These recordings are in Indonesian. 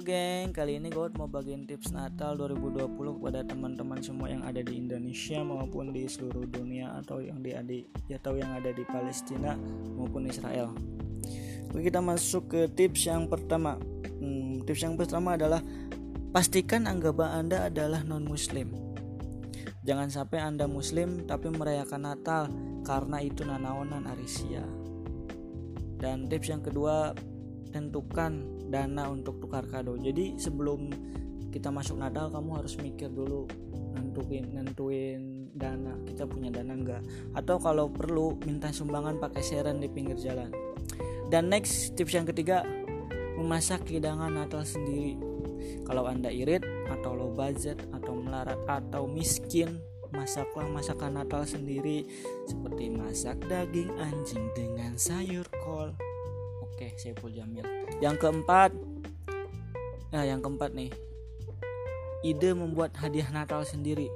geng, kali ini gue mau bagiin tips Natal 2020 kepada teman-teman semua yang ada di Indonesia maupun di seluruh dunia atau yang di tahu yang ada di Palestina maupun Israel. Oke kita masuk ke tips yang pertama. Hmm, tips yang pertama adalah pastikan anggota Anda adalah non Muslim. Jangan sampai Anda Muslim tapi merayakan Natal karena itu nanaonan Arisia. Dan tips yang kedua tentukan dana untuk tukar kado. Jadi sebelum kita masuk Natal kamu harus mikir dulu nentuin nentuin dana. Kita punya dana enggak atau kalau perlu minta sumbangan pakai seren di pinggir jalan. Dan next tips yang ketiga memasak hidangan Natal sendiri. Kalau anda irit atau low budget atau melarat atau miskin masaklah masakan Natal sendiri. Seperti masak daging anjing dengan sayur kol Oke, Saiful Jamil. Yang keempat, nah yang keempat nih, ide membuat hadiah Natal sendiri.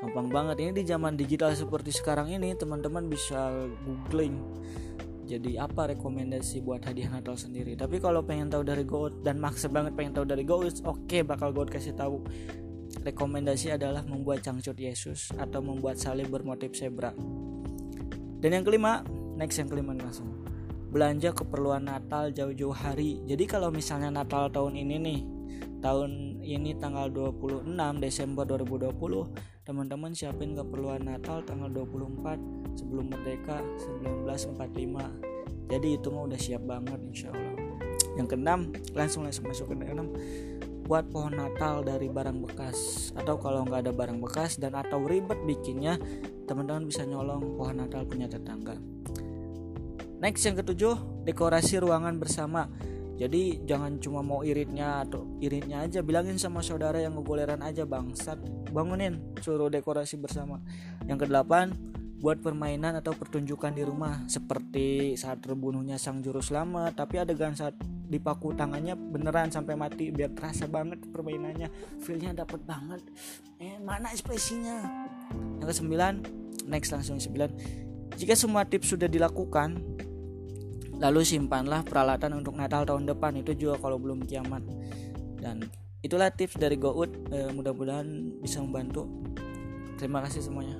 Gampang banget ini di zaman digital seperti sekarang ini, teman-teman bisa googling. Jadi apa rekomendasi buat hadiah Natal sendiri? Tapi kalau pengen tahu dari Goat dan maksa banget pengen tahu dari Goat, oke okay, bakal Goat kasih tahu. Rekomendasi adalah membuat cangcut Yesus atau membuat salib bermotif zebra. Dan yang kelima, next yang kelima langsung belanja keperluan Natal jauh-jauh hari. Jadi kalau misalnya Natal tahun ini nih, tahun ini tanggal 26 Desember 2020, teman-teman siapin keperluan Natal tanggal 24 sebelum merdeka 1945. Jadi itu mah udah siap banget insya Allah. Yang keenam, langsung langsung masuk ke keenam buat pohon Natal dari barang bekas atau kalau nggak ada barang bekas dan atau ribet bikinnya teman-teman bisa nyolong pohon Natal punya tetangga Next yang ketujuh, dekorasi ruangan bersama. Jadi jangan cuma mau iritnya atau iritnya aja bilangin sama saudara yang ngegoleran aja bangsat. Bangunin suruh dekorasi bersama. Yang kedelapan, buat permainan atau pertunjukan di rumah. Seperti saat terbunuhnya sang juru selamat tapi adegan saat dipaku tangannya beneran sampai mati biar terasa banget permainannya. Feelnya dapet banget. Eh mana ekspresinya? Yang ke sembilan next langsung sembilan. Jika semua tips sudah dilakukan Lalu simpanlah peralatan untuk Natal tahun depan itu juga kalau belum kiamat. Dan itulah tips dari GoUd. E, mudah-mudahan bisa membantu. Terima kasih semuanya.